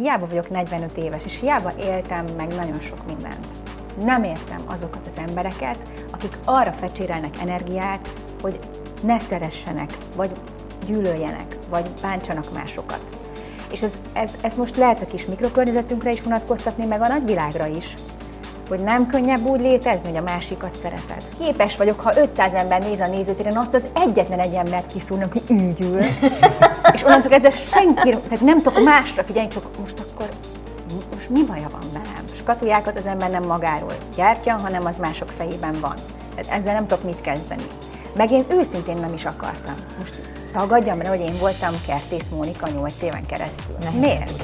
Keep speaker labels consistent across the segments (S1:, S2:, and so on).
S1: hiába vagyok 45 éves, és hiába éltem meg nagyon sok mindent. Nem értem azokat az embereket, akik arra fecsérelnek energiát, hogy ne szeressenek, vagy gyűlöljenek, vagy bántsanak másokat. És ez, ez, ez most lehet a kis mikrokörnyezetünkre is vonatkoztatni, meg a nagyvilágra is hogy nem könnyebb úgy létezni, hogy a másikat szereted. Képes vagyok, ha 500 ember néz a nézőtéren, azt az egyetlen egy embert kiszúrnak, hogy így ül. És onnantól ezzel senki, tehát nem tudok másra figyelni, csak most akkor most mi baja van velem? Skatujákat az ember nem magáról gyártja, hanem az mások fejében van. Tehát ezzel nem tudok mit kezdeni. Meg én őszintén nem is akartam. Most tagadjam rá, hogy én voltam Kertész Mónika 8 éven keresztül. Nem. Miért?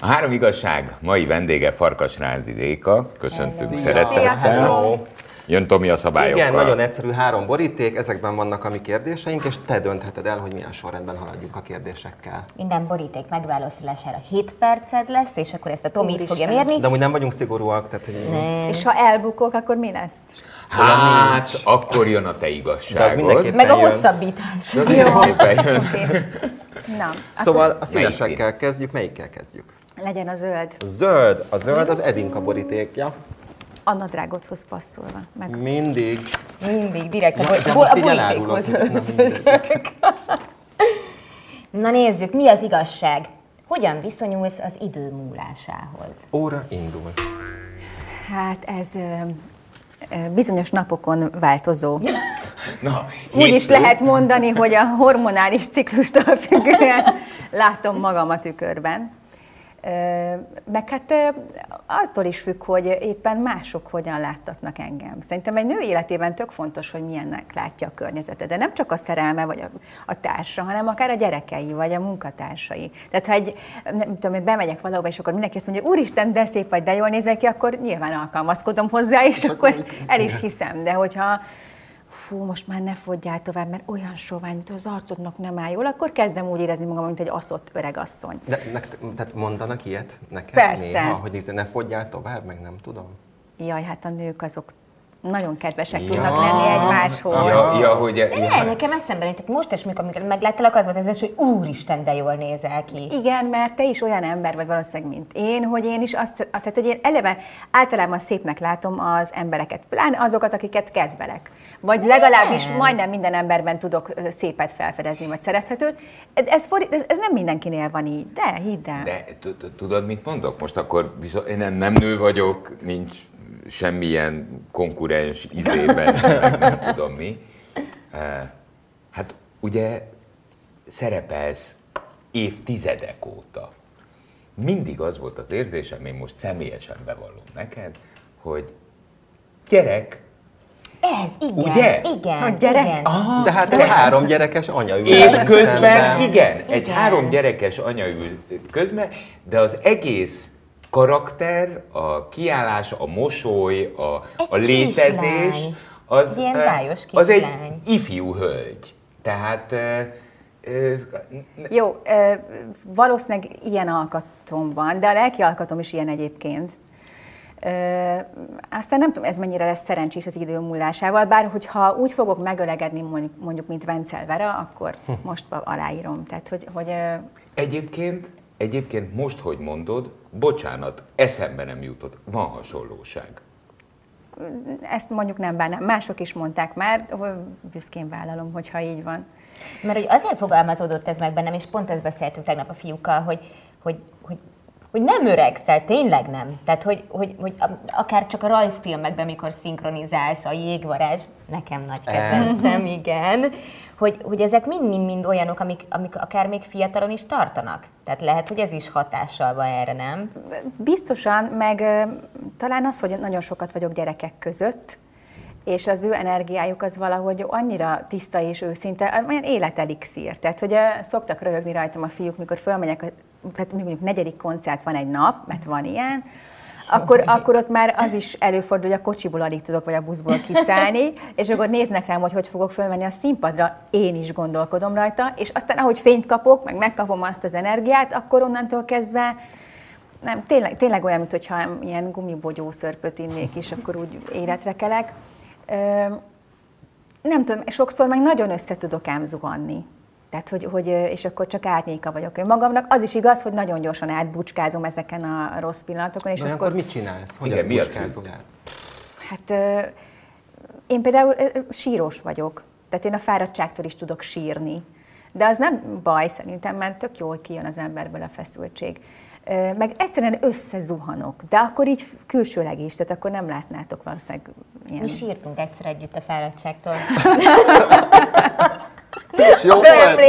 S2: A három igazság mai vendége Farkas Rázi Réka. Köszöntünk szeretettel. Jön Tomi a szabályokkal.
S3: Igen, nagyon egyszerű három boríték, ezekben vannak a mi kérdéseink, és te döntheted el, hogy milyen sorrendben haladjuk a kérdésekkel.
S4: Minden boríték megválaszolására 7 perced lesz, és akkor ezt a Tomi itt fogja mérni.
S3: De amúgy nem vagyunk szigorúak, tehát hogy...
S1: Nem. És ha elbukok, akkor mi lesz?
S2: Hát, akkor jön a te igazságod.
S4: Meg a hosszabbítás.
S1: Jó. Na,
S3: szóval a színesekkel kezdjük, melyikkel kezdjük?
S1: Legyen a zöld.
S3: A zöld, a zöld az Edinka borítékja.
S1: A nadrágodhoz passzolva.
S3: Meg. Mindig.
S4: Mindig, direkt a, bo- a borítékhoz öltözök. Na nézzük, mi az igazság? Hogyan viszonyulsz az idő múlásához?
S3: Óra indul.
S1: Hát ez bizonyos napokon változó.
S2: Na,
S1: Úgy is lehet mondani, hogy a hormonális ciklustól függően látom magam a tükörben. Meg hát attól is függ, hogy éppen mások hogyan láttatnak engem. Szerintem egy nő életében tök fontos, hogy milyennek látja a környezete, de nem csak a szerelme vagy a, a társa, hanem akár a gyerekei vagy a munkatársai. Tehát ha egy, nem tudom, hogy bemegyek valahova, és akkor mindenki azt mondja, úristen, de szép vagy, de jól nézek ki, akkor nyilván alkalmazkodom hozzá, és akkor el is hiszem. De hogyha fú, most már ne fogyjál tovább, mert olyan sovány, mint az arcodnak nem áll jól, akkor kezdem úgy érezni magam, mint egy aszott öregasszony.
S3: De ne, tehát mondanak ilyet neked
S1: Persze.
S3: néha, hogy ne fogyjál tovább, meg nem tudom?
S1: Jaj, hát a nők azok nagyon kedvesek ja. tudnak lenni egymáshoz.
S2: Ja, ja, hogy, ja.
S4: Ne, nekem eszembe jutott, most is, amikor megláttalak, az volt ez, hogy úristen, de jól nézel ki.
S1: Igen, mert te is olyan ember vagy valószínűleg, mint én, hogy én is azt, tehát hogy én eleve általában szépnek látom az embereket, pláne azokat, akiket kedvelek. Vagy legalábbis majdnem minden emberben tudok szépet felfedezni, vagy szerethetőt. Ez, ez, ez nem mindenkinél van így, de hidd el.
S2: De tudod, mit mondok? Most akkor viszont én nem, nem nő vagyok, nincs semmilyen konkurens izében, meg nem tudom mi. Hát ugye szerepelsz évtizedek óta. Mindig az volt az érzésem, én most személyesen bevallom neked, hogy gyerek,
S4: ez, igen.
S2: Ugye?
S4: Igen.
S1: Hogy gyerek?
S4: Igen.
S3: Ah, de hát egy három gyerekes anya ül.
S2: És közben, igen, igen, egy három gyerekes anya ül közben, de az egész karakter, a kiállás, a mosoly, a, a létezés, az,
S4: Ilyen
S2: az egy ifjú hölgy. Tehát
S1: jó, valószínűleg ilyen alkatom van, de a lelki alkatom is ilyen egyébként. Aztán nem tudom, ez mennyire lesz szerencsés az idő múlásával, bár hogyha úgy fogok megölegedni mondjuk, mondjuk mint Vencel Vera, akkor hm. most aláírom. Tehát, hogy, hogy,
S2: Egyébként, egyébként most, hogy mondod, bocsánat, eszembe nem jutott, van hasonlóság.
S1: Ezt mondjuk nem bánnám. Mások is mondták már, büszkén vállalom, hogyha így van.
S4: Mert hogy azért fogalmazódott ez meg bennem, és pont ezt beszéltünk tegnap a fiúkkal, hogy, hogy, hogy hogy nem öregszel, tényleg nem. Tehát, hogy, hogy, hogy akár csak a rajzfilmekben, mikor szinkronizálsz, a jégvarázs, nekem nagy kedvencem, igen, hogy, hogy ezek mind-mind-mind olyanok, amik, amik akár még fiatalon is tartanak. Tehát lehet, hogy ez is hatással van erre, nem?
S1: Biztosan, meg talán az, hogy nagyon sokat vagyok gyerekek között, és az ő energiájuk az valahogy annyira tiszta és őszinte, olyan életelixír. Tehát, hogy szoktak röhögni rajtam a fiúk, mikor fölmegyek, tehát mondjuk negyedik koncert van egy nap, mert van ilyen, akkor, akkor ott már az is előfordul, hogy a kocsiból alig tudok, vagy a buszból kiszállni, és akkor néznek rám, hogy hogy fogok fölmenni a színpadra, én is gondolkodom rajta, és aztán ahogy fényt kapok, meg megkapom azt az energiát, akkor onnantól kezdve nem, tényleg, tényleg olyan, mintha ilyen gumibogyó szörpöt innék, és akkor úgy életre kelek. Ö, nem tudom, sokszor meg nagyon össze tudok ám zuhanni. Tehát, hogy, hogy, és akkor csak árnyéka vagyok én magamnak. Az is igaz, hogy nagyon gyorsan átbucskázom ezeken a rossz pillanatokon. És
S3: Na,
S1: akkor,
S3: akkor mit csinálsz? Hogyan
S2: Igen,
S3: bucskázol át?
S1: Hát én például sírós vagyok. Tehát én a fáradtságtól is tudok sírni. De az nem baj szerintem, mert tök jól kijön az emberből a feszültség. Meg egyszerűen összezuhanok, de akkor így külsőleg is, tehát akkor nem látnátok valószínűleg ilyen...
S4: Mi sírtunk egyszer együtt a fáradtságtól.
S3: És jó volt?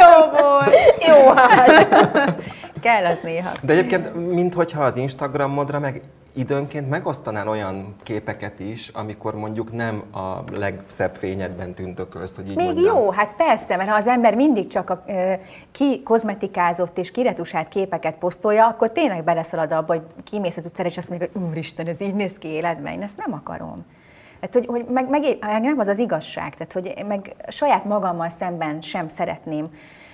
S1: Jó volt!
S4: Jó, hát.
S1: Kell az néha.
S3: De egyébként, minthogyha az Instagramodra meg időnként megosztanál olyan képeket is, amikor mondjuk nem a legszebb fényedben tündökölsz, hogy így
S1: Még
S3: mondjam.
S1: jó, hát persze, mert ha az ember mindig csak a ö, ki kozmetikázott és kiretusált képeket posztolja, akkor tényleg beleszalad abba, hogy kimész az utcára, és azt mondja, hogy úristen, ez így néz ki életben, én ezt nem akarom. Tehát, hogy, hogy meg, meg, meg nem az az igazság, tehát, hogy meg saját magammal szemben sem szeretném.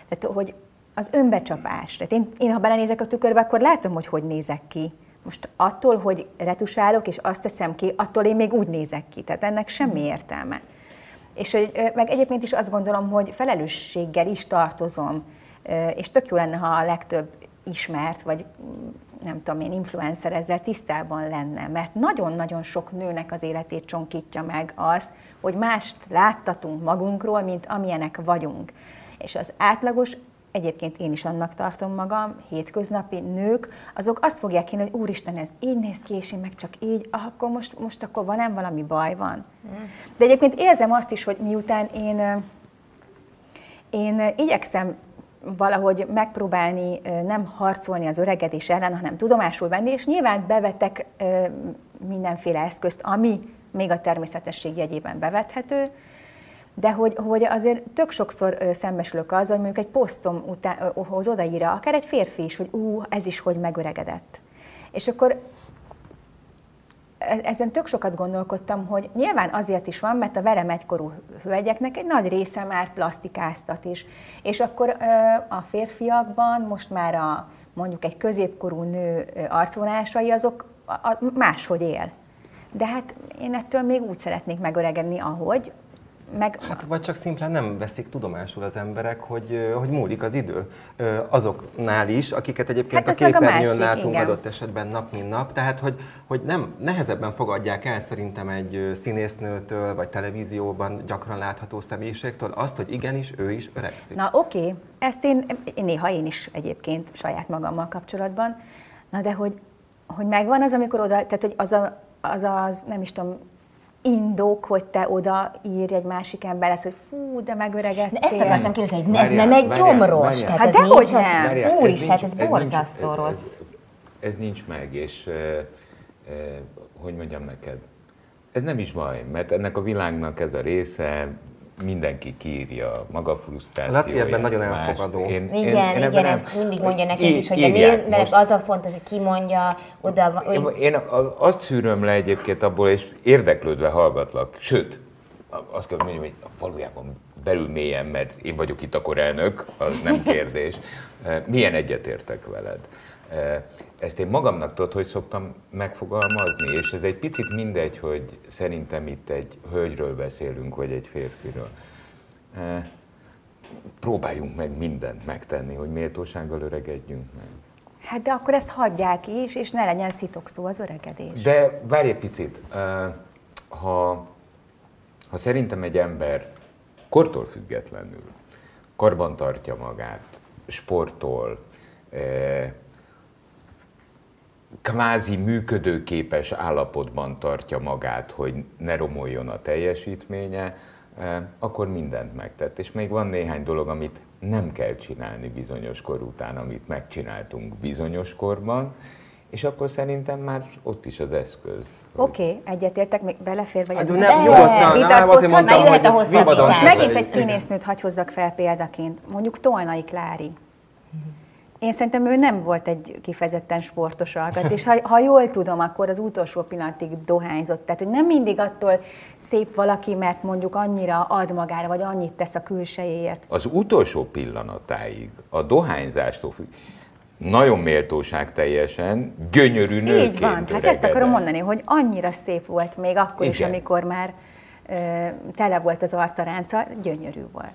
S1: Tehát, hogy az önbecsapás. Tehát én, én, ha belenézek a tükörbe, akkor látom, hogy hogy nézek ki. Most attól, hogy retusálok, és azt teszem ki, attól én még úgy nézek ki. Tehát ennek semmi értelme. És meg egyébként is azt gondolom, hogy felelősséggel is tartozom, és tök jó lenne, ha a legtöbb ismert, vagy nem tudom én, influencer ezzel tisztában lenne, mert nagyon-nagyon sok nőnek az életét csonkítja meg az, hogy mást láttatunk magunkról, mint amilyenek vagyunk. És az átlagos egyébként én is annak tartom magam, hétköznapi nők, azok azt fogják hinni, hogy úristen, ez így néz ki, és én meg csak így, ah, akkor most, most akkor van, nem valami baj van. De egyébként érzem azt is, hogy miután én, én igyekszem valahogy megpróbálni nem harcolni az öregedés ellen, hanem tudomásul venni, és nyilván bevetek mindenféle eszközt, ami még a természetesség jegyében bevethető, de hogy, hogy azért tök sokszor szembesülök azzal, hogy mondjuk egy posztom után, hoz odaírja, akár egy férfi is, hogy ú, ez is hogy megöregedett. És akkor ezen tök sokat gondolkodtam, hogy nyilván azért is van, mert a velem egykorú hölgyeknek egy nagy része már plastikáztat is. És akkor a férfiakban most már a mondjuk egy középkorú nő arcvonásai azok a, a, máshogy él. De hát én ettől még úgy szeretnék megöregedni, ahogy, meg
S3: Hát vagy csak szimplán nem veszik tudomásul az emberek, hogy, hogy múlik az idő. Azoknál is, akiket egyébként
S1: Hát
S3: a
S1: a
S3: képernyőn
S1: másik,
S3: látunk
S1: igen.
S3: adott esetben nap, mint nap, tehát hogy, hogy nem nehezebben fogadják el szerintem egy színésznőtől, vagy televízióban gyakran látható személyiségtől azt, hogy igenis ő is öregszik.
S1: Na oké, okay. ezt én, én néha én is egyébként saját magammal kapcsolatban, na de hogy, hogy megvan az, amikor oda, tehát hogy az, a, az az, nem is tudom, indok, hogy te oda írj egy másik emberhez, hogy fú, de megöregedtél.
S4: De ezt akartam kérdezni, hogy ez nem egy gyomros, tehát
S1: Hát
S4: ez
S1: dehogy nem.
S2: Várjál,
S4: úr is, hát ez
S2: nincs-
S4: borzasztó rossz.
S2: Ez, ez nincs meg, és e, e, hogy mondjam neked, ez nem is baj, mert ennek a világnak ez a része, mindenki kírja maga frusztrációját.
S3: Laci ebben nagyon
S2: más.
S3: elfogadó.
S4: Igen,
S2: ebben
S4: igen,
S2: nem-
S4: ezt mindig mondja
S2: Í-
S4: is, hogy de
S2: írják
S4: miért, mert
S2: most.
S4: az a fontos, hogy ki mondja, oda van,
S2: Én,
S4: hogy
S2: én a- azt szűröm le egyébként abból, és érdeklődve hallgatlak. Sőt, a- azt kell mondjam, hogy valójában belül mélyen, mert én vagyok itt a korelnök, az nem kérdés. Eh, Milyen egyetértek veled? Ezt én magamnak tudod, hogy szoktam megfogalmazni, és ez egy picit mindegy, hogy szerintem itt egy hölgyről beszélünk, vagy egy férfiről. Eh, Próbáljunk meg mindent megtenni, hogy méltósággal öregedjünk meg.
S1: Hát de akkor ezt hagyják is, és ne legyen szitokszó az öregedés.
S2: De várj egy picit, ha, ha szerintem egy ember kortól függetlenül karban tartja magát, sportol, kvázi működőképes állapotban tartja magát, hogy ne romoljon a teljesítménye, eh, akkor mindent megtett. És még van néhány dolog, amit nem kell csinálni bizonyos kor után, amit megcsináltunk bizonyos korban, és akkor szerintem már ott is az eszköz.
S1: Oké, okay, egyetértek, még belefér, vagy ez
S3: Hát
S1: nem
S3: nem, nyugodtan, nem,
S1: Vitatkozhat,
S4: már jöhet
S3: hogy
S4: a
S3: ez
S4: hosszabbítás.
S1: És megint egy színésznőt hagy hozzak fel példaként, mondjuk Tolnai Klári. Én szerintem ő nem volt egy kifejezetten sportos alkat, és ha, ha jól tudom, akkor az utolsó pillanatig dohányzott. Tehát, hogy nem mindig attól szép valaki, mert mondjuk annyira ad magára, vagy annyit tesz a külsejéért.
S2: az utolsó pillanatáig a dohányzástól függ, nagyon méltóság teljesen, gyönyörű nőként
S1: Így van, hát ezt akarom mondani, hogy annyira szép volt még akkor is,
S2: Igen.
S1: amikor már ö, tele volt az arca ránca, gyönyörű volt.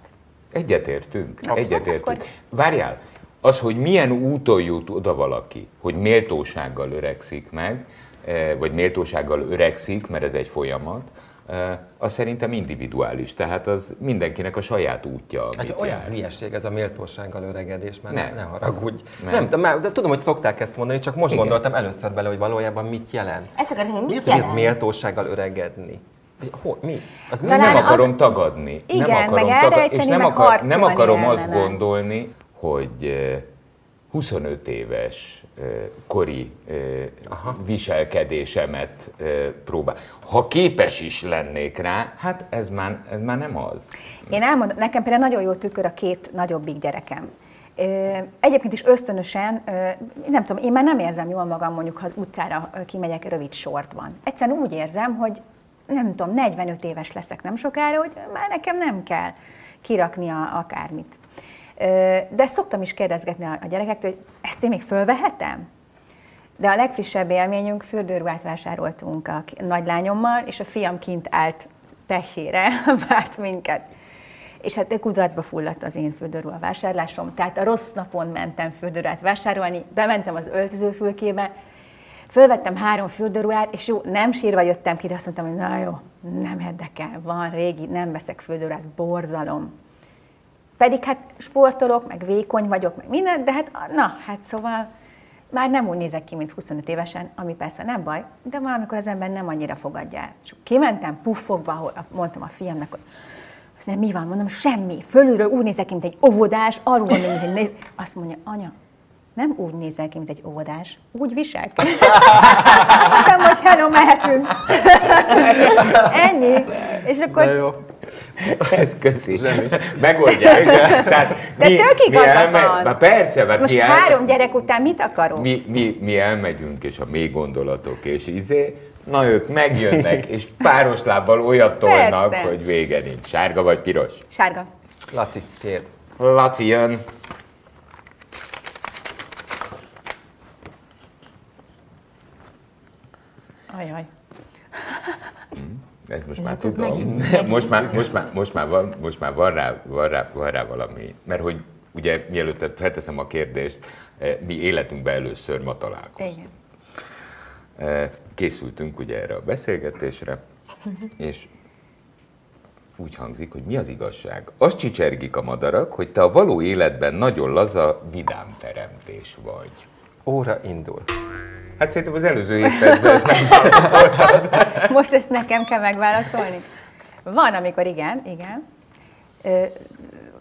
S2: Egyetértünk,
S1: Abszolút,
S2: egyetértünk.
S1: akkor-
S2: Várjál, az, hogy milyen úton jut oda valaki, hogy méltósággal öregszik meg, eh, vagy méltósággal öregszik, mert ez egy folyamat, eh, az szerintem individuális, tehát az mindenkinek a saját útja, amit
S3: Hát olyan
S2: jár.
S3: hülyeség ez a méltósággal öregedés, mert
S2: Ne.
S3: ne, haragudj.
S2: Nem.
S3: Nem, de, már, de tudom, hogy szokták ezt mondani, csak most
S2: Igen.
S3: gondoltam először bele, hogy valójában mit jelent.
S4: Ezt akartam, hogy
S3: Mi
S4: mit
S3: az, hogy
S4: jelent?
S3: méltósággal öregedni? Hol, mi? Az mi?
S1: Talán
S2: nem
S1: az-
S2: akarom tagadni.
S1: Igen,
S2: nem akarom
S1: meg
S2: tagad-
S1: elrejteni,
S2: és nem, akar, nem akarom azt gondolni, hogy eh, 25 éves eh, kori eh, viselkedésemet eh, próbál. Ha képes is lennék rá, hát ez már, ez már nem az.
S1: Én elmondom, nekem például nagyon jó tükör a két nagyobbik gyerekem. Egyébként is ösztönösen, nem tudom, én már nem érzem jól magam mondjuk, ha az utcára kimegyek rövid sortban. Egyszerűen úgy érzem, hogy nem tudom, 45 éves leszek nem sokára, hogy már nekem nem kell kirakni a, akármit. De szoktam is kérdezgetni a gyerekektől, hogy ezt én még fölvehetem? De a legfrissebb élményünk, fürdőruhát vásároltunk a nagylányommal, és a fiam kint állt pehére, várt minket. És hát kudarcba fulladt az én fürdőruha vásárlásom. Tehát a rossz napon mentem fürdőruhát vásárolni, bementem az öltözőfülkébe, fölvettem három fürdőruhát, és jó, nem sírva jöttem ki, de azt mondtam, hogy na jó, nem érdekel, van régi, nem veszek fürdőruhát, borzalom. Pedig hát sportolok, meg vékony vagyok, meg minden, de hát na, hát szóval már nem úgy nézek ki, mint 25 évesen, ami persze nem baj, de valamikor az ember nem annyira fogadja el. És kimentem puffogva, ahol mondtam a fiamnak, hogy azt mondja, mi van? Mondom, semmi. Fölülről úgy nézek ki, mint egy óvodás, alul mint egy néz... Azt mondja, anya, nem úgy nézel ki, mint egy óvodás, úgy viselkedsz. Mondtam, hogy hello, mehetünk. Ennyi. És akkor.
S2: Ez köszi. Megoldják. Tehát
S1: De tök igaza van.
S2: Na persze, mert
S1: most
S2: mi,
S1: három gyerek után mit akarok?
S2: mi, mi, mi elmegyünk, és a mély gondolatok, és izé, na ők megjönnek, és páros lábbal olyat tolnak,
S1: Persze.
S2: hogy vége nincs. Sárga vagy piros?
S1: Sárga.
S3: Laci, tiéd.
S2: Laci jön.
S1: Ajaj.
S2: Ezt most már
S4: Látod,
S2: tudom.
S4: megint-
S2: Most már, most már, most már, van, most már van, rá, van, rá, van rá valami. Mert hogy ugye mielőtt felteszem a kérdést, eh, mi életünkben először ma találkoztunk.
S1: Igen.
S2: Eh, Készültünk ugye erre a beszélgetésre, és úgy hangzik, hogy mi az igazság. Azt csicsergik a madarak, hogy te a való életben nagyon laza, vidám teremtés vagy.
S3: Óra indul.
S2: Hát szerintem az előző évben ezt megválaszoltad.
S1: Most ezt nekem kell megválaszolni? Van, amikor igen, igen. Ö,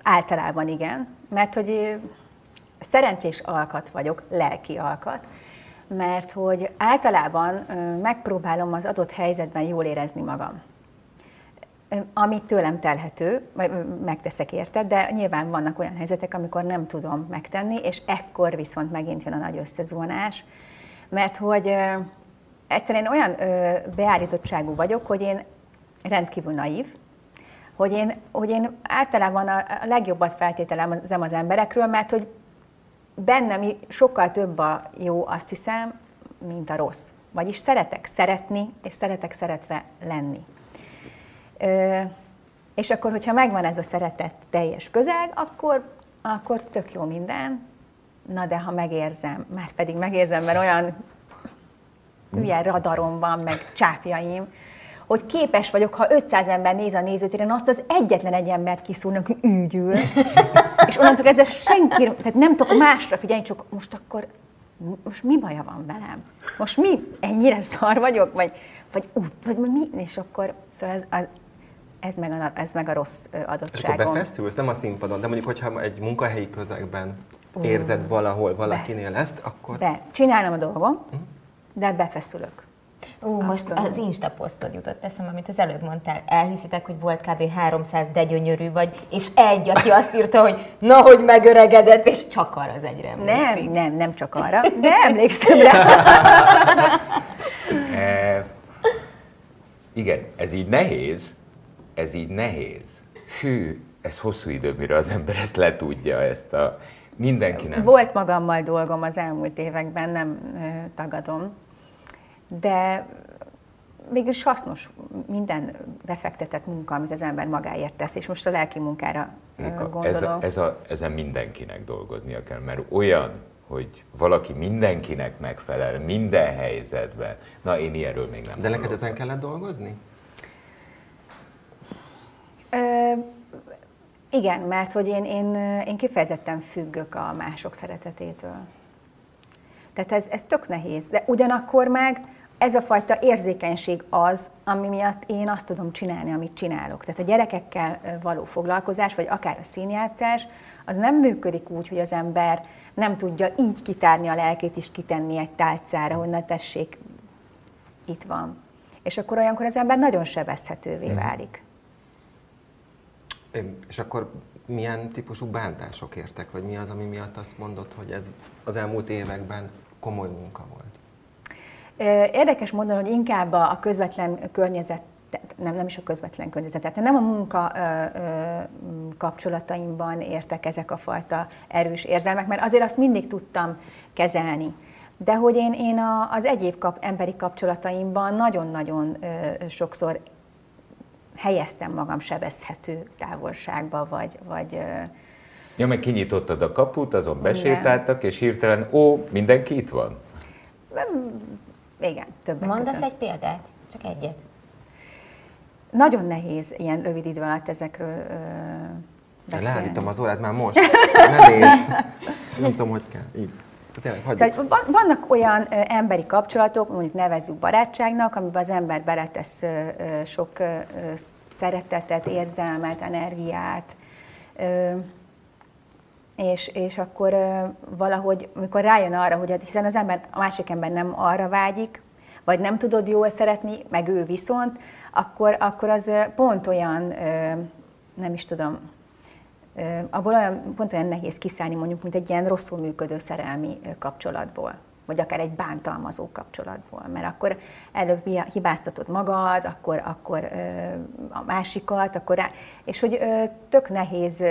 S1: általában igen, mert hogy szerencsés alkat vagyok, lelki alkat, mert hogy általában megpróbálom az adott helyzetben jól érezni magam. Amit tőlem telhető, megteszek érte, de nyilván vannak olyan helyzetek, amikor nem tudom megtenni, és ekkor viszont megint jön a nagy összezónás, mert hogy egyszerűen olyan beállítottságú vagyok, hogy én rendkívül naív, hogy én, hogy én általában a, a legjobbat feltételezem az emberekről, mert hogy bennem sokkal több a jó, azt hiszem, mint a rossz. Vagyis szeretek szeretni, és szeretek szeretve lenni. Ö, és akkor, hogyha megvan ez a szeretet teljes közeg, akkor, akkor tök jó minden. Na de ha megérzem, már pedig megérzem, mert olyan hülye radarom van, meg csápjaim, hogy képes vagyok, ha 500 ember néz a nézőtéren, azt az egyetlen egy embert kiszúrnak, ügyül, és onnantól ezzel senki, tehát nem tudok másra figyelni, csak most akkor, most mi baja van velem? Most mi? Ennyire szar vagyok? Vagy, vagy úgy, vagy mi? És akkor, szóval ez, az, ez, meg a, ez meg a rossz ö,
S3: És akkor
S1: adottságom.
S3: befeszülsz, nem a színpadon, de mondjuk, hogyha egy munkahelyi közegben érzed valahol valakinél ezt, akkor
S1: Be, csinálom a dolgom, de befeszülök.
S4: Ú, most az Insta posztod jutott eszem, amit az előbb mondtál. Elhiszitek, hogy volt kb. 300 de gyönyörű vagy, és egy, aki azt írta, hogy na, hogy megöregedett, és csak arra az egyre
S1: Nem,
S4: emlékszik.
S1: nem, nem csak arra, de emlékszem rá.
S2: E, igen, ez így nehéz, ez így nehéz. Hű, ez hosszú idő, mire az ember ezt letudja, ezt a... Mindenki nem.
S1: Volt magammal dolgom az elmúlt években, nem tagadom. De mégis hasznos minden befektetett munka, amit az ember magáért tesz, és most a lelki munkára
S2: Nika,
S1: gondolom.
S2: Ez a, ez a, ezen mindenkinek dolgoznia kell, mert olyan, hogy valaki mindenkinek megfelel, minden helyzetben. Na, én ilyenről még nem
S3: De neked ezen kellett dolgozni?
S1: Ö, igen, mert hogy én, én, én kifejezetten függök a mások szeretetétől. Tehát ez, ez tök nehéz, de ugyanakkor meg ez a fajta érzékenység az, ami miatt én azt tudom csinálni, amit csinálok. Tehát a gyerekekkel való foglalkozás, vagy akár a színjátszás, az nem működik úgy, hogy az ember nem tudja így kitárni a lelkét és kitenni egy tálcára, hogy na tessék, itt van. És akkor olyankor az ember nagyon sebezhetővé válik.
S3: És akkor milyen típusú bántások értek, vagy mi az, ami miatt azt mondod, hogy ez az elmúlt években komoly munka volt?
S1: Érdekes módon, hogy inkább a közvetlen környezet, nem, nem is a közvetlen környezet, tehát nem a munka ö, ö, kapcsolataimban értek ezek a fajta erős érzelmek, mert azért azt mindig tudtam kezelni. De hogy én, én a, az egyéb kap, emberi kapcsolataimban nagyon-nagyon sokszor helyeztem magam sebezhető távolságba, vagy, vagy
S2: Ja, meg kinyitottad a kaput, azon besétáltak, és hirtelen, ó, mindenki itt van.
S1: igen, többek
S4: Mondasz
S1: között.
S4: egy példát? Csak egyet.
S1: Nagyon nehéz ilyen rövid idő alatt ezekről ö, beszélni.
S3: Leállítom az órát már most. Ne nézd. Nem tudom, hogy kell. Így. Tényleg.
S1: Szóval van- vannak olyan emberi kapcsolatok, mondjuk nevezzük barátságnak, amiben az ember beletesz sok szeretetet, érzelmet, energiát, és, és akkor valahogy, amikor rájön arra, hogy hát hiszen az ember, a másik ember nem arra vágyik, vagy nem tudod jól szeretni, meg ő viszont, akkor, akkor az pont olyan, nem is tudom, abból olyan, pont olyan nehéz kiszállni mondjuk, mint egy ilyen rosszul működő szerelmi kapcsolatból, vagy akár egy bántalmazó kapcsolatból, mert akkor előbb hi- hibáztatod magad, akkor, akkor a másikat, akkor rá, és hogy tök nehéz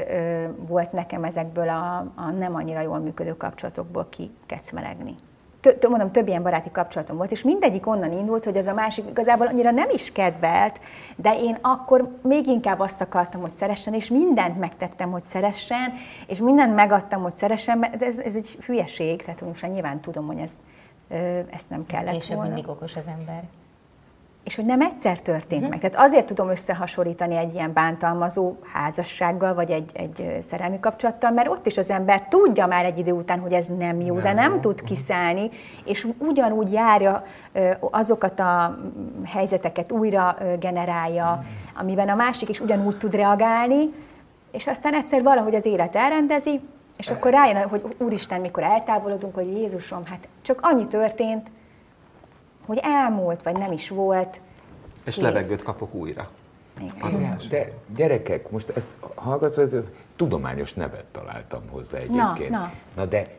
S1: volt nekem ezekből a, a nem annyira jól működő kapcsolatokból kikecmelegni. Tö, tö, mondom, több ilyen baráti kapcsolatom volt, és mindegyik onnan indult, hogy az a másik igazából annyira nem is kedvelt, de én akkor még inkább azt akartam, hogy szeressen, és mindent megtettem, hogy szeressen, és mindent megadtam, hogy szeressen, mert ez, ez egy hülyeség, tehát most nyilván tudom, hogy ez, ezt nem kellett
S4: Később
S1: volna.
S4: mindig okos az ember.
S1: És hogy nem egyszer történt meg. Tehát azért tudom összehasonlítani egy ilyen bántalmazó házassággal, vagy egy, egy szerelmi kapcsolattal, mert ott is az ember tudja már egy idő után, hogy ez nem jó, de
S3: Nem
S1: nem
S3: jó.
S1: tud kiszállni, és ugyanúgy járja azokat a mm, helyzeteket, újra generálja, amiben a másik is ugyanúgy tud reagálni, és aztán egyszer valahogy az élet elrendezi, és akkor rájön, hogy úristen, mikor eltávolodunk, hogy Jézusom, hát csak annyi történt, hogy elmúlt, vagy nem is volt.
S3: És
S1: kész.
S3: levegőt kapok újra.
S1: Igen.
S2: De gyerekek, most ezt hallgatva, ez tudományos nevet találtam hozzá egyébként.
S1: na.
S2: na de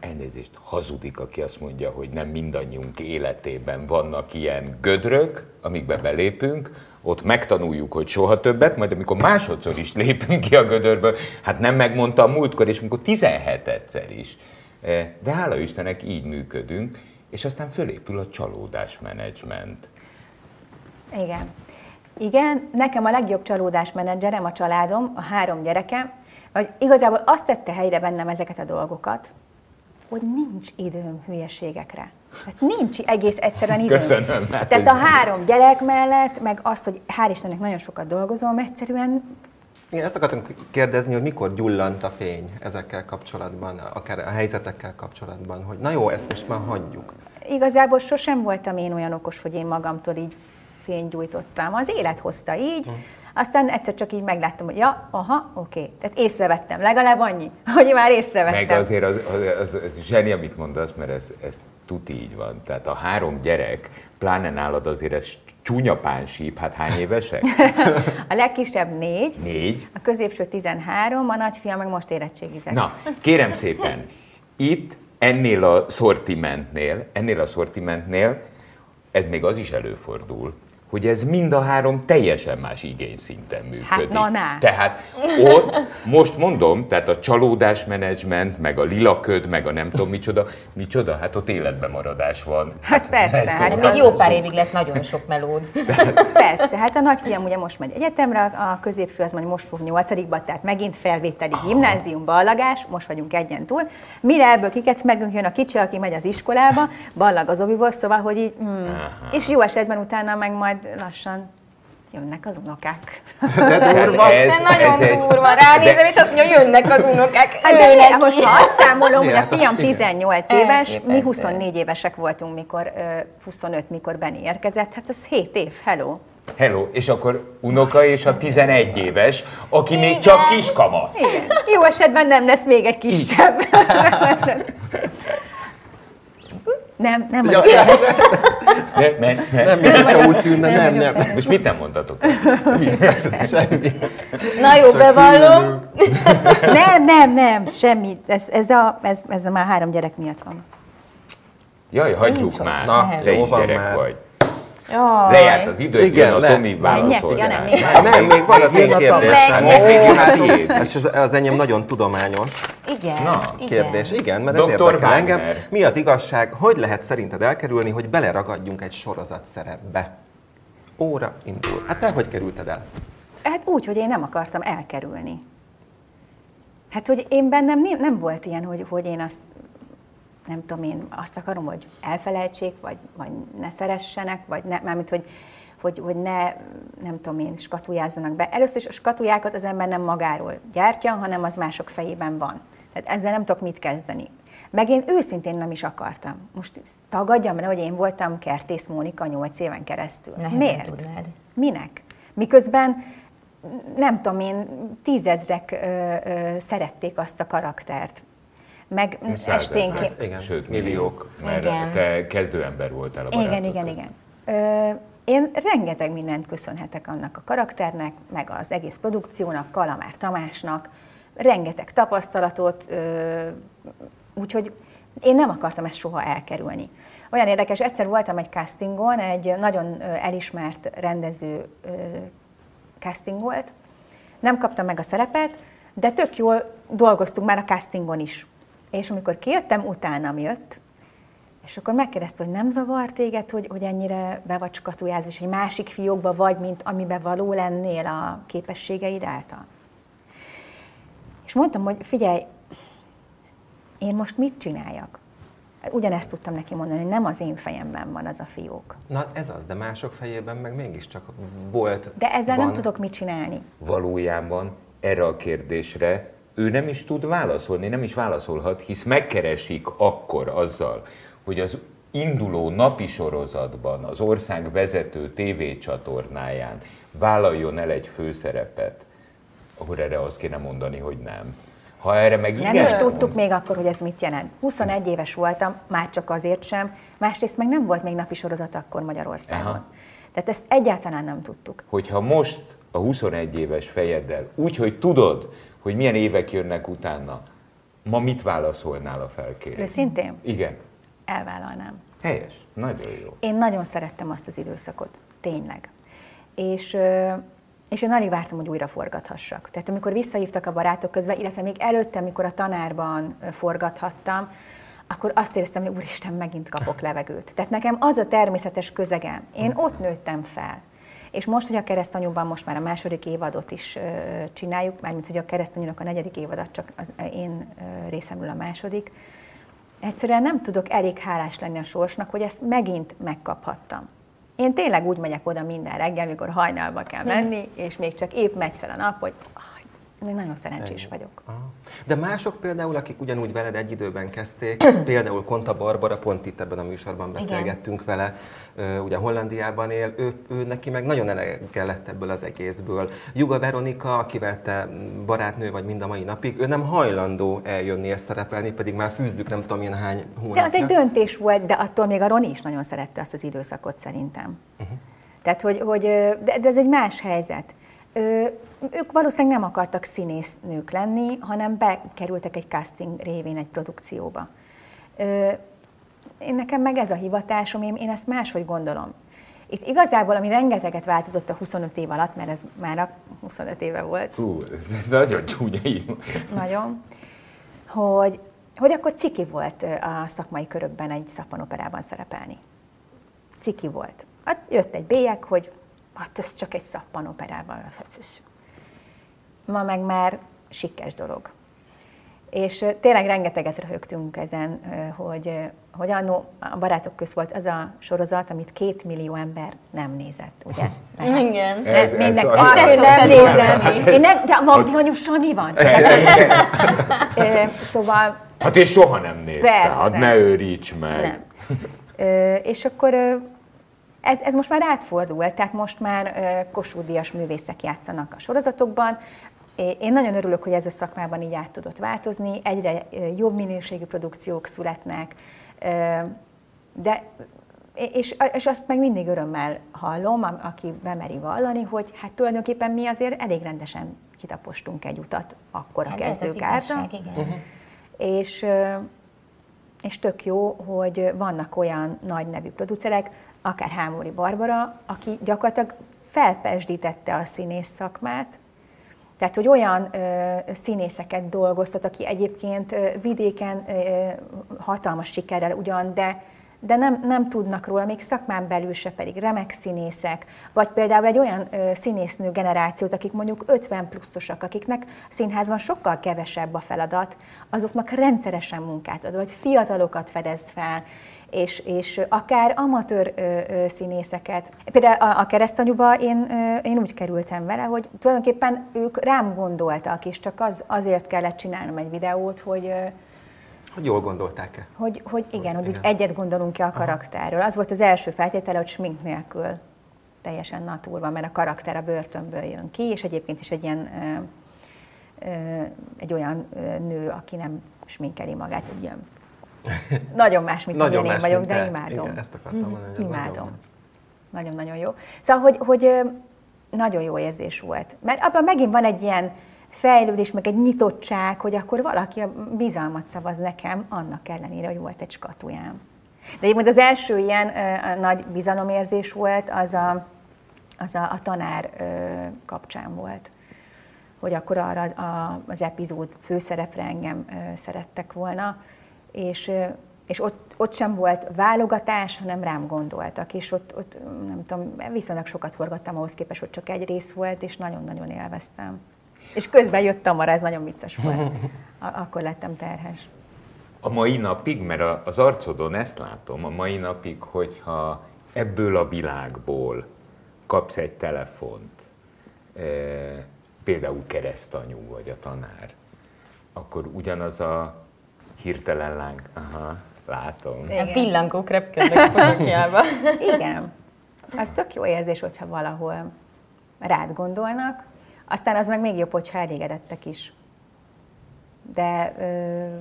S2: elnézést, hazudik, aki azt mondja, hogy nem mindannyiunk életében vannak ilyen gödrök, amikbe belépünk, ott megtanuljuk, hogy soha többet, majd amikor másodszor is lépünk ki a gödörből, hát nem megmondta a múltkor, és amikor 17 egyszer is. Eh, De hála Istennek így működünk, és aztán fölépül a csalódásmenedzsment.
S1: Igen. Igen, nekem a legjobb csalódásmenedzserem a családom, a három gyerekem, hogy igazából azt tette helyre bennem ezeket a dolgokat, hogy nincs időm hülyeségekre. Hát nincs egész egyszerűen időm.
S2: Köszönöm, hát
S1: Tehát a három gyerek mellett, meg azt, hogy hál' Istennek nagyon sokat dolgozom, egyszerűen
S3: Igen, ezt akartam kérdezni, hogy mikor gyullant a fény ezekkel kapcsolatban, akár a helyzetekkel kapcsolatban, hogy na jó, ezt most már hagyjuk.
S1: Igazából sosem voltam én olyan okos, hogy én magamtól így fénygyújtottam. Az élet hozta így,
S3: Hm.
S1: aztán egyszer csak így megláttam, hogy ja, aha, oké. Tehát észrevettem, legalább annyi, hogy már észrevettem.
S2: Meg azért az, az, az, az zseni, amit mondasz, mert ez, ez tuti így van. Tehát a három gyerek, pláne nálad azért ez csúnya pánsíp, hát hány évesek?
S1: A legkisebb négy,
S2: Négy.
S1: a középső 13, a nagyfiam meg most érettségizett.
S2: Na, kérem szépen, itt ennél a szortimentnél, ennél a szortimentnél, ez még az is előfordul, hogy ez mind a három teljesen más igényszinten működik.
S1: Hát, na, na.
S2: Tehát ott, most mondom, tehát a csalódásmenedzsment, meg a lilaköd, meg a nem tudom micsoda, micsoda, hát ott életbemaradás van.
S1: Hát persze, hát
S2: van.
S4: Ez még jó pár évig lesz nagyon sok melód.
S1: Persze, hát a nagyfiam ugye most megy egyetemre, a középső az majd most fog nyolcadikba, tehát megint felvételi gimnázium, ballagás, most vagyunk egyen túl. Mire ebből kikecmergünk, jön a kicsi, aki megy az iskolába, ballag az oviból, szóval, hogy így, mm. és jó esetben utána meg majd lassan jönnek az unokák.
S3: De durva.
S2: Tehát ez-
S4: nagyon
S2: ez egy-
S4: durva. Ránézem,
S2: de-
S4: és azt mondja, jönnek az unokák.
S1: Hát de
S4: neki.
S1: most ha azt számolom, hogy a fiam 18 éves, mi
S4: Elképesztő.
S1: 24 évesek voltunk, mikor, ö, 25, mikor Benni érkezett, hát ez 7 év, hello.
S2: Hello, és akkor unoka és a 11 éves, aki még
S4: Igen.
S2: csak kiskamasz.
S1: Igen. Jó esetben nem lesz még egy kisebb. Nem, nem
S3: Ja,
S1: vagyok éhes.
S2: Ne, ne, ne.
S3: Nem, mintha úgy tűnne, nem,
S1: vagyok
S3: nem.
S2: Most mit nem mondtatok?
S3: Semmi.
S4: Na jó,
S3: Csak
S4: bevallom.
S1: Nem, nem, nem, semmi. Ez, ez, a, ez, ez a már három gyerek miatt van.
S2: Jaj, hagyjuk
S4: Nincs
S2: már.
S3: Na,
S2: Te
S3: jó
S2: is gyerek
S3: már.
S2: vagy.
S4: Jaj.
S2: Lejárt az idő,
S3: Igen,
S2: jön a. Tomi
S1: Menjek, ugye, nem, még
S2: válaszolni.
S3: Nem, még van az én kérdésem. Még hát
S2: tiéd.
S3: ez az, az enyém nagyon tudományos
S4: Igen.
S2: Na,
S3: kérdés. Igen, mert ez érdekel engem. Mi az igazság, hogy lehet szerinted elkerülni, hogy beleragadjunk egy sorozat szerepbe? Óra indul. Hát te hogy kerülted el?
S1: Hát úgy, hogy én nem akartam elkerülni. Hát, hogy én bennem nem, nem volt ilyen, hogy, hogy én azt, nem tudom én, azt akarom, hogy elfelejtsék, vagy, vagy ne szeressenek, vagy ne, mármint, hogy, hogy, hogy ne, nem tudom én, skatujázzanak be. Először is a skatujákat az ember nem magáról gyártja, hanem az mások fejében van. Tehát ezzel nem tudok mit kezdeni. Meg én őszintén nem is akartam. Most tagadjam le, hogy én voltam Kertész Mónika 8 éven keresztül.
S4: Nehezen
S1: Miért?
S4: tudnád.
S1: Minek? Miközben nem tudom én, tízezrek ö, ö, szerették azt a karaktert. Meg esténként...
S3: Hát igen,
S2: Sőt,
S3: milliók.
S2: Mert
S4: Igen.
S2: te kezdőember voltál a
S1: Igen,
S2: barátok
S1: igen,
S2: között.
S1: igen. Ö, én rengeteg mindent köszönhetek annak a karakternek, meg az egész produkciónak, Kalamár Tamásnak, rengeteg tapasztalatot, ö, úgyhogy én nem akartam ezt soha elkerülni. Olyan érdekes, egyszer voltam egy castingon, egy nagyon elismert rendező ö, casting volt, nem kaptam meg a szerepet, de tök jól dolgoztunk már a castingon is. És amikor kijöttem, utána jött, és akkor megkérdezte, hogy nem zavar téged, hogy, hogy ennyire be vagy skatujázva, és egy másik fiókba vagy, mint amiben való lennél a képességeid által. És mondtam, hogy figyelj, én most mit csináljak? Ugyanezt tudtam neki mondani, hogy nem az én fejemben van az a fiók.
S3: Na ez az, de mások fejében meg mégiscsak volt.
S1: De ezzel
S3: van.
S1: nem tudok mit csinálni.
S2: Valójában erre a kérdésre ő nem is tud válaszolni, nem is válaszolhat, hisz megkeresik akkor azzal, hogy az induló napi sorozatban, az ország vezető tévécsatornáján vállaljon el egy főszerepet, akkor erre azt kéne mondani, hogy nem. Ha erre meg
S1: Nem
S2: igen
S1: is
S2: mond-
S1: tudtuk még akkor, hogy ez mit jelent. 21 éves voltam, már csak azért sem, másrészt meg nem volt még napi sorozat akkor Magyarországon.
S2: Aha.
S1: Tehát ezt egyáltalán nem tudtuk.
S2: hogyha most a 21 éves fejeddel, úgy, hogy tudod, hogy milyen évek jönnek utána, ma mit válaszolnál a felkérésre?
S1: Őszintén
S2: Igen.
S1: elvállalnám.
S2: Helyes. Nagyon jó.
S1: Én nagyon szerettem azt az időszakot, tényleg. És, és én alig vártam, hogy újra forgathassak. Tehát amikor visszahívtak a barátok közben, illetve még előtte, amikor a tanárban forgathattam, akkor azt éreztem, hogy úristen, megint kapok levegőt. Tehát nekem az a természetes közegem. Én ott nőttem fel. És most, hogy a keresztanyúban most már a második évadot is csináljuk, mármint hogy a keresztanyúnak a negyedik évadat csak az én részemről a második, Egyszerűen nem tudok elég hálás lenni a sorsnak, hogy ezt megint megkaphattam. Én tényleg úgy megyek oda minden reggel, mikor hajnalba kell menni, és még csak épp megy fel a nap, hogy én nagyon szerencsés vagyok.
S3: Aha. De mások például, akik ugyanúgy veled egy időben kezdték, például Konta Barbara, pont itt ebben a műsorban beszélgettünk vele, ö, ugye Hollandiában él, ő, ő neki meg nagyon elege lett ebből az egészből. Juga Veronika, akivel te barátnő vagy mind a mai napig, ő nem hajlandó eljönni és szerepelni, pedig már fűzzük nem tudom én hány hónapja.
S1: De az egy döntés volt, de attól még a Roni is nagyon szerette azt az időszakot szerintem. Uh-huh. Tehát, hogy, hogy de, de ez egy más helyzet. Ö, Ők valószínűleg nem akartak színésznők lenni, hanem bekerültek egy casting révén egy produkcióba. Ö, Én nekem meg ez a hivatásom, én, én ezt máshogy gondolom. Itt igazából, ami rengeteget változott a 25 év alatt, mert ez már a 25 éve volt.
S2: Hú, ez nagyon csúnya így.
S1: Nagyon. Hogy, hogy akkor ciki volt a szakmai körökben egy szappanoperában szerepelni. Ciki volt. Hát jött egy bélyek, hogy hát ez csak egy szappanoperában. Ma meg már sikkes dolog. És tényleg rengeteget röhögtünk ezen, hogy, hogy annó a Barátok köz volt az a sorozat, amit két millió ember nem nézett, ugye?
S4: Igen.
S2: Ez- ez
S1: Minden,
S2: az-
S1: azt
S4: az-
S1: én nem nézem. Én nem, de van, Vanyussal mi van? Szóval
S2: Hát én soha nem néztem,
S1: Persze.
S2: hát ne őríts meg.
S1: nem. Ö, És akkor ez, ez most már átfordult, tehát most már Díjas művészek játszanak a sorozatokban. Én nagyon örülök, hogy ez a szakmában így át tudott változni, egyre jobb minőségű produkciók születnek, de és, és azt meg mindig örömmel hallom, aki bemeri vallani, hogy hát tulajdonképpen mi azért elég rendesen kitapostunk egy utat akkor a
S4: Hát
S1: kezdők által.
S4: igen.
S1: És, és tök jó, hogy vannak olyan nagy nevű producerek, akár Hámori Barbara, aki gyakorlatilag felpesdítette a színész szakmát, tehát, hogy olyan ö, színészeket dolgoztat, aki egyébként ö, vidéken ö, hatalmas sikerrel ugyan, de, de nem, nem tudnak róla, még szakmán belül se pedig remek színészek, vagy például egy olyan ö, színésznő generációt, akik mondjuk 50 pluszosak, akiknek színházban sokkal kevesebb a feladat, azoknak rendszeresen munkát ad, vagy fiatalokat fedez fel, és, és akár amatőr ö, ö, színészeket. Például a, a keresztanyuba én, ö, én úgy kerültem vele, hogy tulajdonképpen ők rám gondoltak, és csak az, azért kellett csinálnom egy videót, hogy, ö,
S3: Hogy jól gondolták-e?
S1: hogy, hogy igen, hogy úgy
S3: Igen.
S1: egyet gondolunk-e a karakterről. Az volt az első feltétele, hogy smink nélkül teljesen naturban, mert a karakter a börtönből jön ki, és egyébként is egy ilyen egy olyan nő, aki nem sminkeli magát, egy ilyen nagyon más, mint amilyen én vagyok,
S3: mint
S1: de
S3: te.
S1: imádom.
S3: Igen, ezt akartam mondani. hogy ez nagyon
S1: Imádom.
S3: más.
S1: Nagyon-nagyon jó. Szóval, hogy, hogy nagyon jó érzés volt. Mert abban megint van egy ilyen fejlődés, meg egy nyitottság, hogy akkor valaki a bizalmat szavaz nekem, annak ellenére, hogy volt egy skatujám. De egyébként az első ilyen ö, nagy bizalomérzés volt, az a, az, a, a tanár ö, kapcsán volt. Hogy akkor arra az, a, az epizód főszerepre engem ö, szerettek volna, és, ö, és ott, ott sem volt válogatás, hanem rám gondoltak, és ott, ott nem tudom, viszonylag sokat forgattam ahhoz képest, hogy csak egy rész volt, és nagyon-nagyon élveztem. És közben jött Tamara, ez nagyon vicces volt. Akkor lettem terhes.
S2: A mai napig, mert az arcodon ezt látom, a mai napig, hogyha ebből a világból kapsz egy telefont, e, például keresztanyú vagy a tanár, akkor ugyanaz a hirtelen láng, aha, látom.
S1: Igen.
S4: A pillangók repkednek a.
S1: Igen. Az tök jó érzés, hogyha valahol rád gondolnak, aztán az meg még jobb, hogyha elégedettek is. De ö,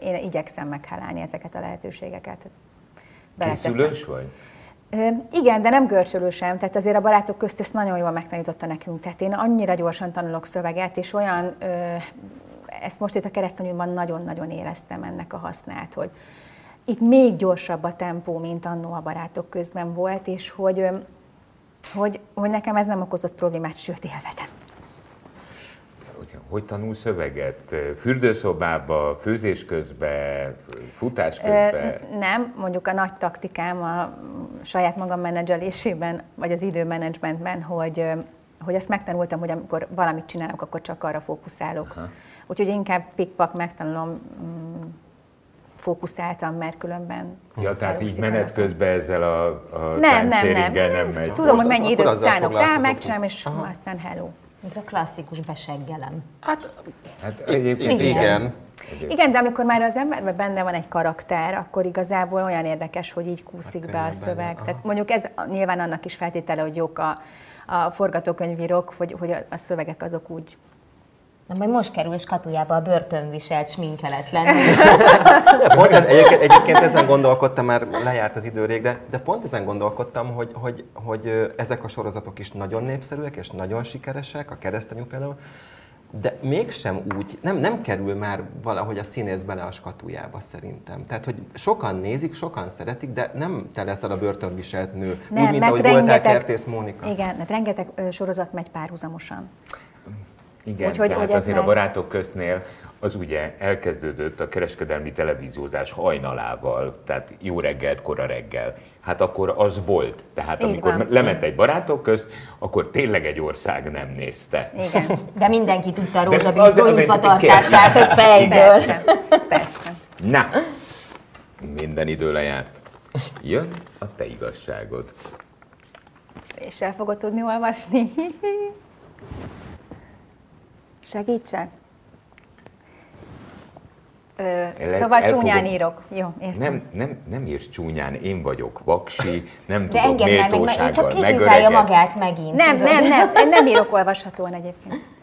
S1: én igyekszem meghálálni ezeket a lehetőségeket. Beleteszem.
S2: Készülős vagy?
S1: Igen, de nem görcsölő sem, tehát azért a barátok közt ezt nagyon jól megtanította nekünk. Tehát én annyira gyorsan tanulok szöveget, és olyan, ezt most itt a keresztanyúban nagyon-nagyon éreztem ennek a hasznát, hogy itt még gyorsabb a tempó, mint annó a barátok közben volt, és hogy, hogy, hogy nekem ez nem okozott problémát, sőt élvezem.
S2: Hogy, tanul szöveget? Fürdőszobába, főzés közben, futás közben?
S1: Nem, mondjuk a nagy taktikám a saját magam menedzselésében, vagy az időmenedzsmentben, hogy, hogy azt megtanultam, hogy amikor valamit csinálok, akkor csak arra fókuszálok.
S2: Aha.
S1: Úgyhogy inkább pikpak megtanulom mm, fókuszáltam, mert különben
S2: Ja, tehát így menet közben ezzel a, a
S1: Nem, nem, nem.
S2: nem megy.
S1: Tudom,
S3: Most
S1: hogy mennyi időt szánok rá, megcsinálom, és
S3: Aha.
S1: aztán hello.
S4: Ez a klasszikus beseggelem.
S3: Hát
S2: Hát egyébként
S3: igen. igen.
S1: Igen, de amikor már az emberben benne van egy karakter, akkor igazából olyan érdekes, hogy így kúszik
S3: Hát
S1: be a szöveg.
S3: benne, aha.
S1: Tehát mondjuk ez nyilván annak is feltétele, hogy jók a, a forgatókönyvírok, hogy, hogy a, a szövegek azok úgy
S4: Na majd most kerül és katujába a börtönviselt sminkeletlen.
S3: Pont ez, egyébként, egyébként ezen gondolkodtam, már lejárt az idő rég, de, de pont ezen gondolkodtam, hogy, hogy, hogy ezek a sorozatok is nagyon népszerűek és nagyon sikeresek, a keresztanyú például, de mégsem úgy, nem, nem kerül már valahogy a színész bele a skatujába szerintem. Tehát, hogy sokan nézik, sokan szeretik, de nem te leszel a börtönviselt nő.
S1: Nem,
S3: úgy, mint ahogy voltál
S1: rengeteg-
S3: Kertész Mónika.
S1: Igen, mert rengeteg ö, sorozat megy párhuzamosan.
S2: Igen,
S1: Úgyhogy-
S2: tehát
S1: hogy
S2: azért a
S1: meg-
S2: barátok köztnél az ugye elkezdődött a kereskedelmi televíziózás hajnalával, tehát jó reggelt, kora reggel. Hát akkor az volt. Tehát
S1: Így
S2: amikor
S1: van.
S2: lement egy barátok közt, akkor tényleg egy ország nem nézte.
S1: Igen,
S4: De mindenki tudta a rózsabízó
S2: az egy
S4: nyitvatartását, hogy fejből.
S1: persze, persze.
S2: Na, minden idő lejárt. Jön a te igazságod.
S1: És el fogod tudni olvasni? Segítsek? Ö, szóval
S2: el
S1: csúnyán írok. Jó, értem.
S2: Nem, nem, nem írsz csúnyán, én vagyok vaksi, nem
S4: De
S2: tudok
S4: már meg,
S2: méltósággal
S4: csak kritizálja magát megint.
S1: Nem,
S4: tudod?
S1: nem, nem, én nem írok olvashatóan egyébként.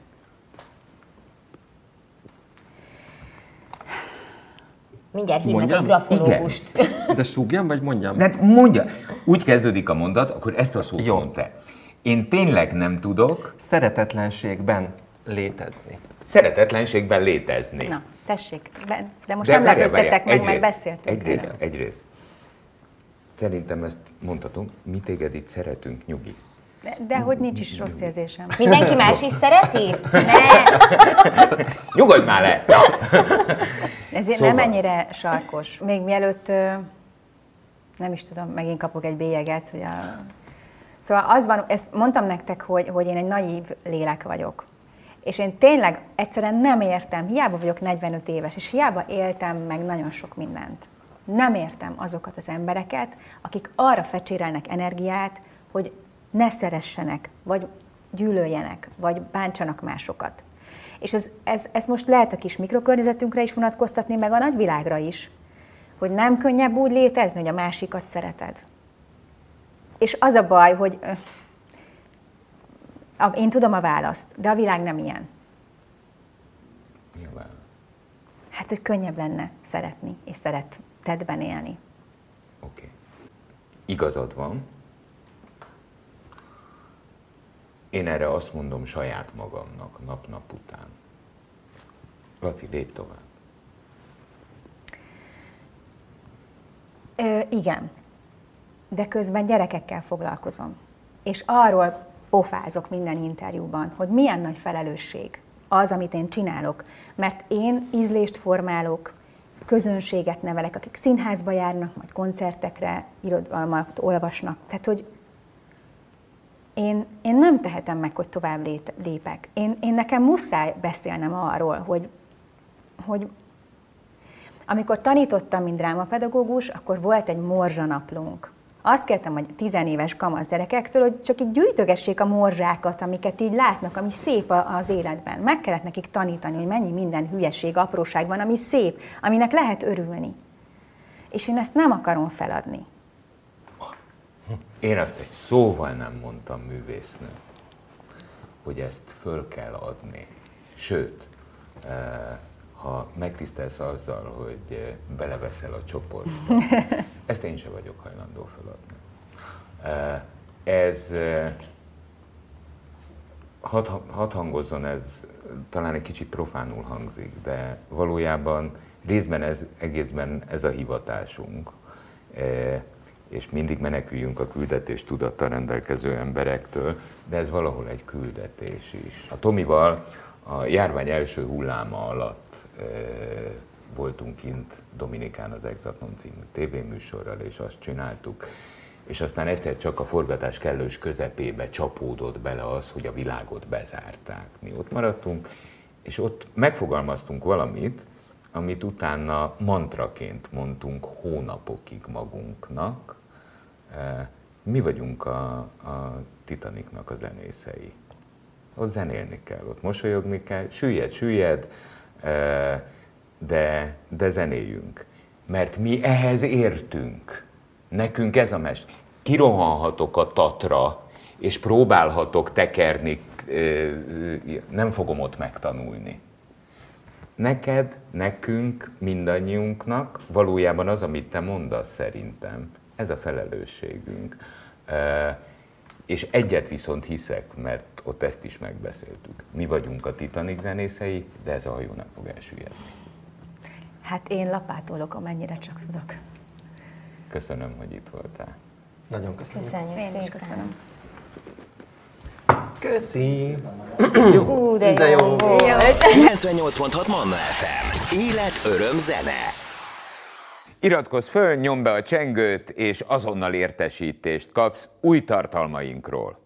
S4: Mindjárt hívnak egy grafológust.
S3: De súgjam, vagy mondjam?
S2: De mondja, úgy kezdődik a mondat, akkor ezt a szót
S3: Jó.
S2: mondd te. Én tényleg nem tudok
S3: Szeretetlenségben létezni.
S2: szeretetlenségben létezni.
S1: Na, tessék, de most
S2: De
S1: nem lepődtetek meg, meg
S2: egyrészt-
S1: beszéltünk.
S2: Egyrészt,
S1: erről.
S2: egyrészt. Szerintem ezt mondhatom, mi téged itt szeretünk, nyugi.
S1: De, de hogy nincs is rossz érzésem.
S4: Mindenki más is szereti?
S1: Ne,
S2: Nyugodj már le!
S1: Ezért
S2: Szóval.
S1: nem ennyire sarkos. Még mielőtt, nem is tudom, megint kapok egy bélyeget, hogy a... Szóval az van, ezt mondtam nektek, hogy, hogy én egy naív lélek vagyok. És én tényleg egyszerűen nem értem, hiába vagyok 45 éves, és hiába éltem meg nagyon sok mindent. Nem értem azokat az embereket, akik arra fecsérelnek energiát, hogy ne szeressenek, vagy gyűlöljenek, vagy bántsanak másokat. És ez, ez, ez most lehet a kis mikrokörnyezetünkre is vonatkoztatni, meg a nagyvilágra is, hogy nem könnyebb úgy létezni, hogy a másikat szereted. És az a baj, hogy én tudom a választ, de a világ nem ilyen.
S2: Nyilván.
S1: Hát, hogy könnyebb lenne szeretni és szeretetben élni.
S2: Oké. Okay. Igazad van. Én erre azt mondom saját magamnak nap-nap után. Laci, lépj tovább.
S1: Ö, igen, de közben gyerekekkel foglalkozom. És arról pofázok minden interjúban, hogy milyen nagy felelősség az, amit én csinálok. Mert én ízlést formálok, közönséget nevelek, akik színházba járnak, majd koncertekre, irodalmat olvasnak. Tehát, hogy én, én nem tehetem meg, hogy tovább lépek. Én, én nekem muszáj beszélnem arról, hogy, hogy amikor tanítottam, mint drámapedagógus, akkor volt egy morzsanaplónk. Azt kértem, hogy tizenéves kamasz gyerekektől, hogy csak így gyűjtögessék a morzsákat, amiket így látnak, ami szép az életben. Meg kellett nekik tanítani, hogy mennyi minden hülyeség, apróság van, ami szép, aminek lehet örülni. És én ezt nem akarom feladni.
S2: Én azt egy szóval nem mondtam művésznő, hogy ezt föl kell adni. Sőt, eh, ha megtisztelsz azzal, hogy eh, beleveszel a csoportba, ezt én sem vagyok hajlandó feladni. Eh, Ez, eh, hadd had hangozzon ez, talán egy kicsit profánul hangzik, de valójában részben ez, egészben ez a hivatásunk, eh, és mindig meneküljünk a küldetés tudattal rendelkező emberektől, de ez valahol egy küldetés is. A Tomival a járvány első hulláma alatt voltunk kint Dominikán az Exaton című tévéműsorral, és azt csináltuk, és aztán egyszer csak a forgatás kellős közepébe csapódott bele az, hogy a világot bezárták. Mi ott maradtunk, és ott megfogalmaztunk valamit, amit utána mantraként mondtunk hónapokig magunknak. Eh, Mi vagyunk a, a Titanicnak a zenészei. Ott zenélni kell, ott mosolyogni kell, süllyed, süllyed, eh, de, de zenéljünk. Mert mi ehhez értünk. Nekünk ez a mes. Kirohanhatok a Tatra, és próbálhatok tekerni, nem fogom ott megtanulni. Neked, nekünk, mindannyiunknak valójában az, amit te mondasz szerintem, ez a felelősségünk. És egyet viszont hiszek, mert ott ezt is megbeszéltük. Mi vagyunk a Titanic zenészei, de ez a hajó nem fog elsüllyedni.
S1: Hát én lapátolok, amennyire csak tudok.
S2: Köszönöm, hogy itt voltál.
S3: Nagyon köszönöm.
S4: Köszönjük
S1: Én is
S4: szépen.
S1: köszönöm.
S3: Köszi!
S4: Ú, de,
S3: De
S4: jó,
S3: jó
S4: volt.
S5: 98.6 Manna FM. Élet, öröm, zene.
S2: Iratkozz föl, nyomd be a csengőt, és azonnal értesítést kapsz új tartalmainkról.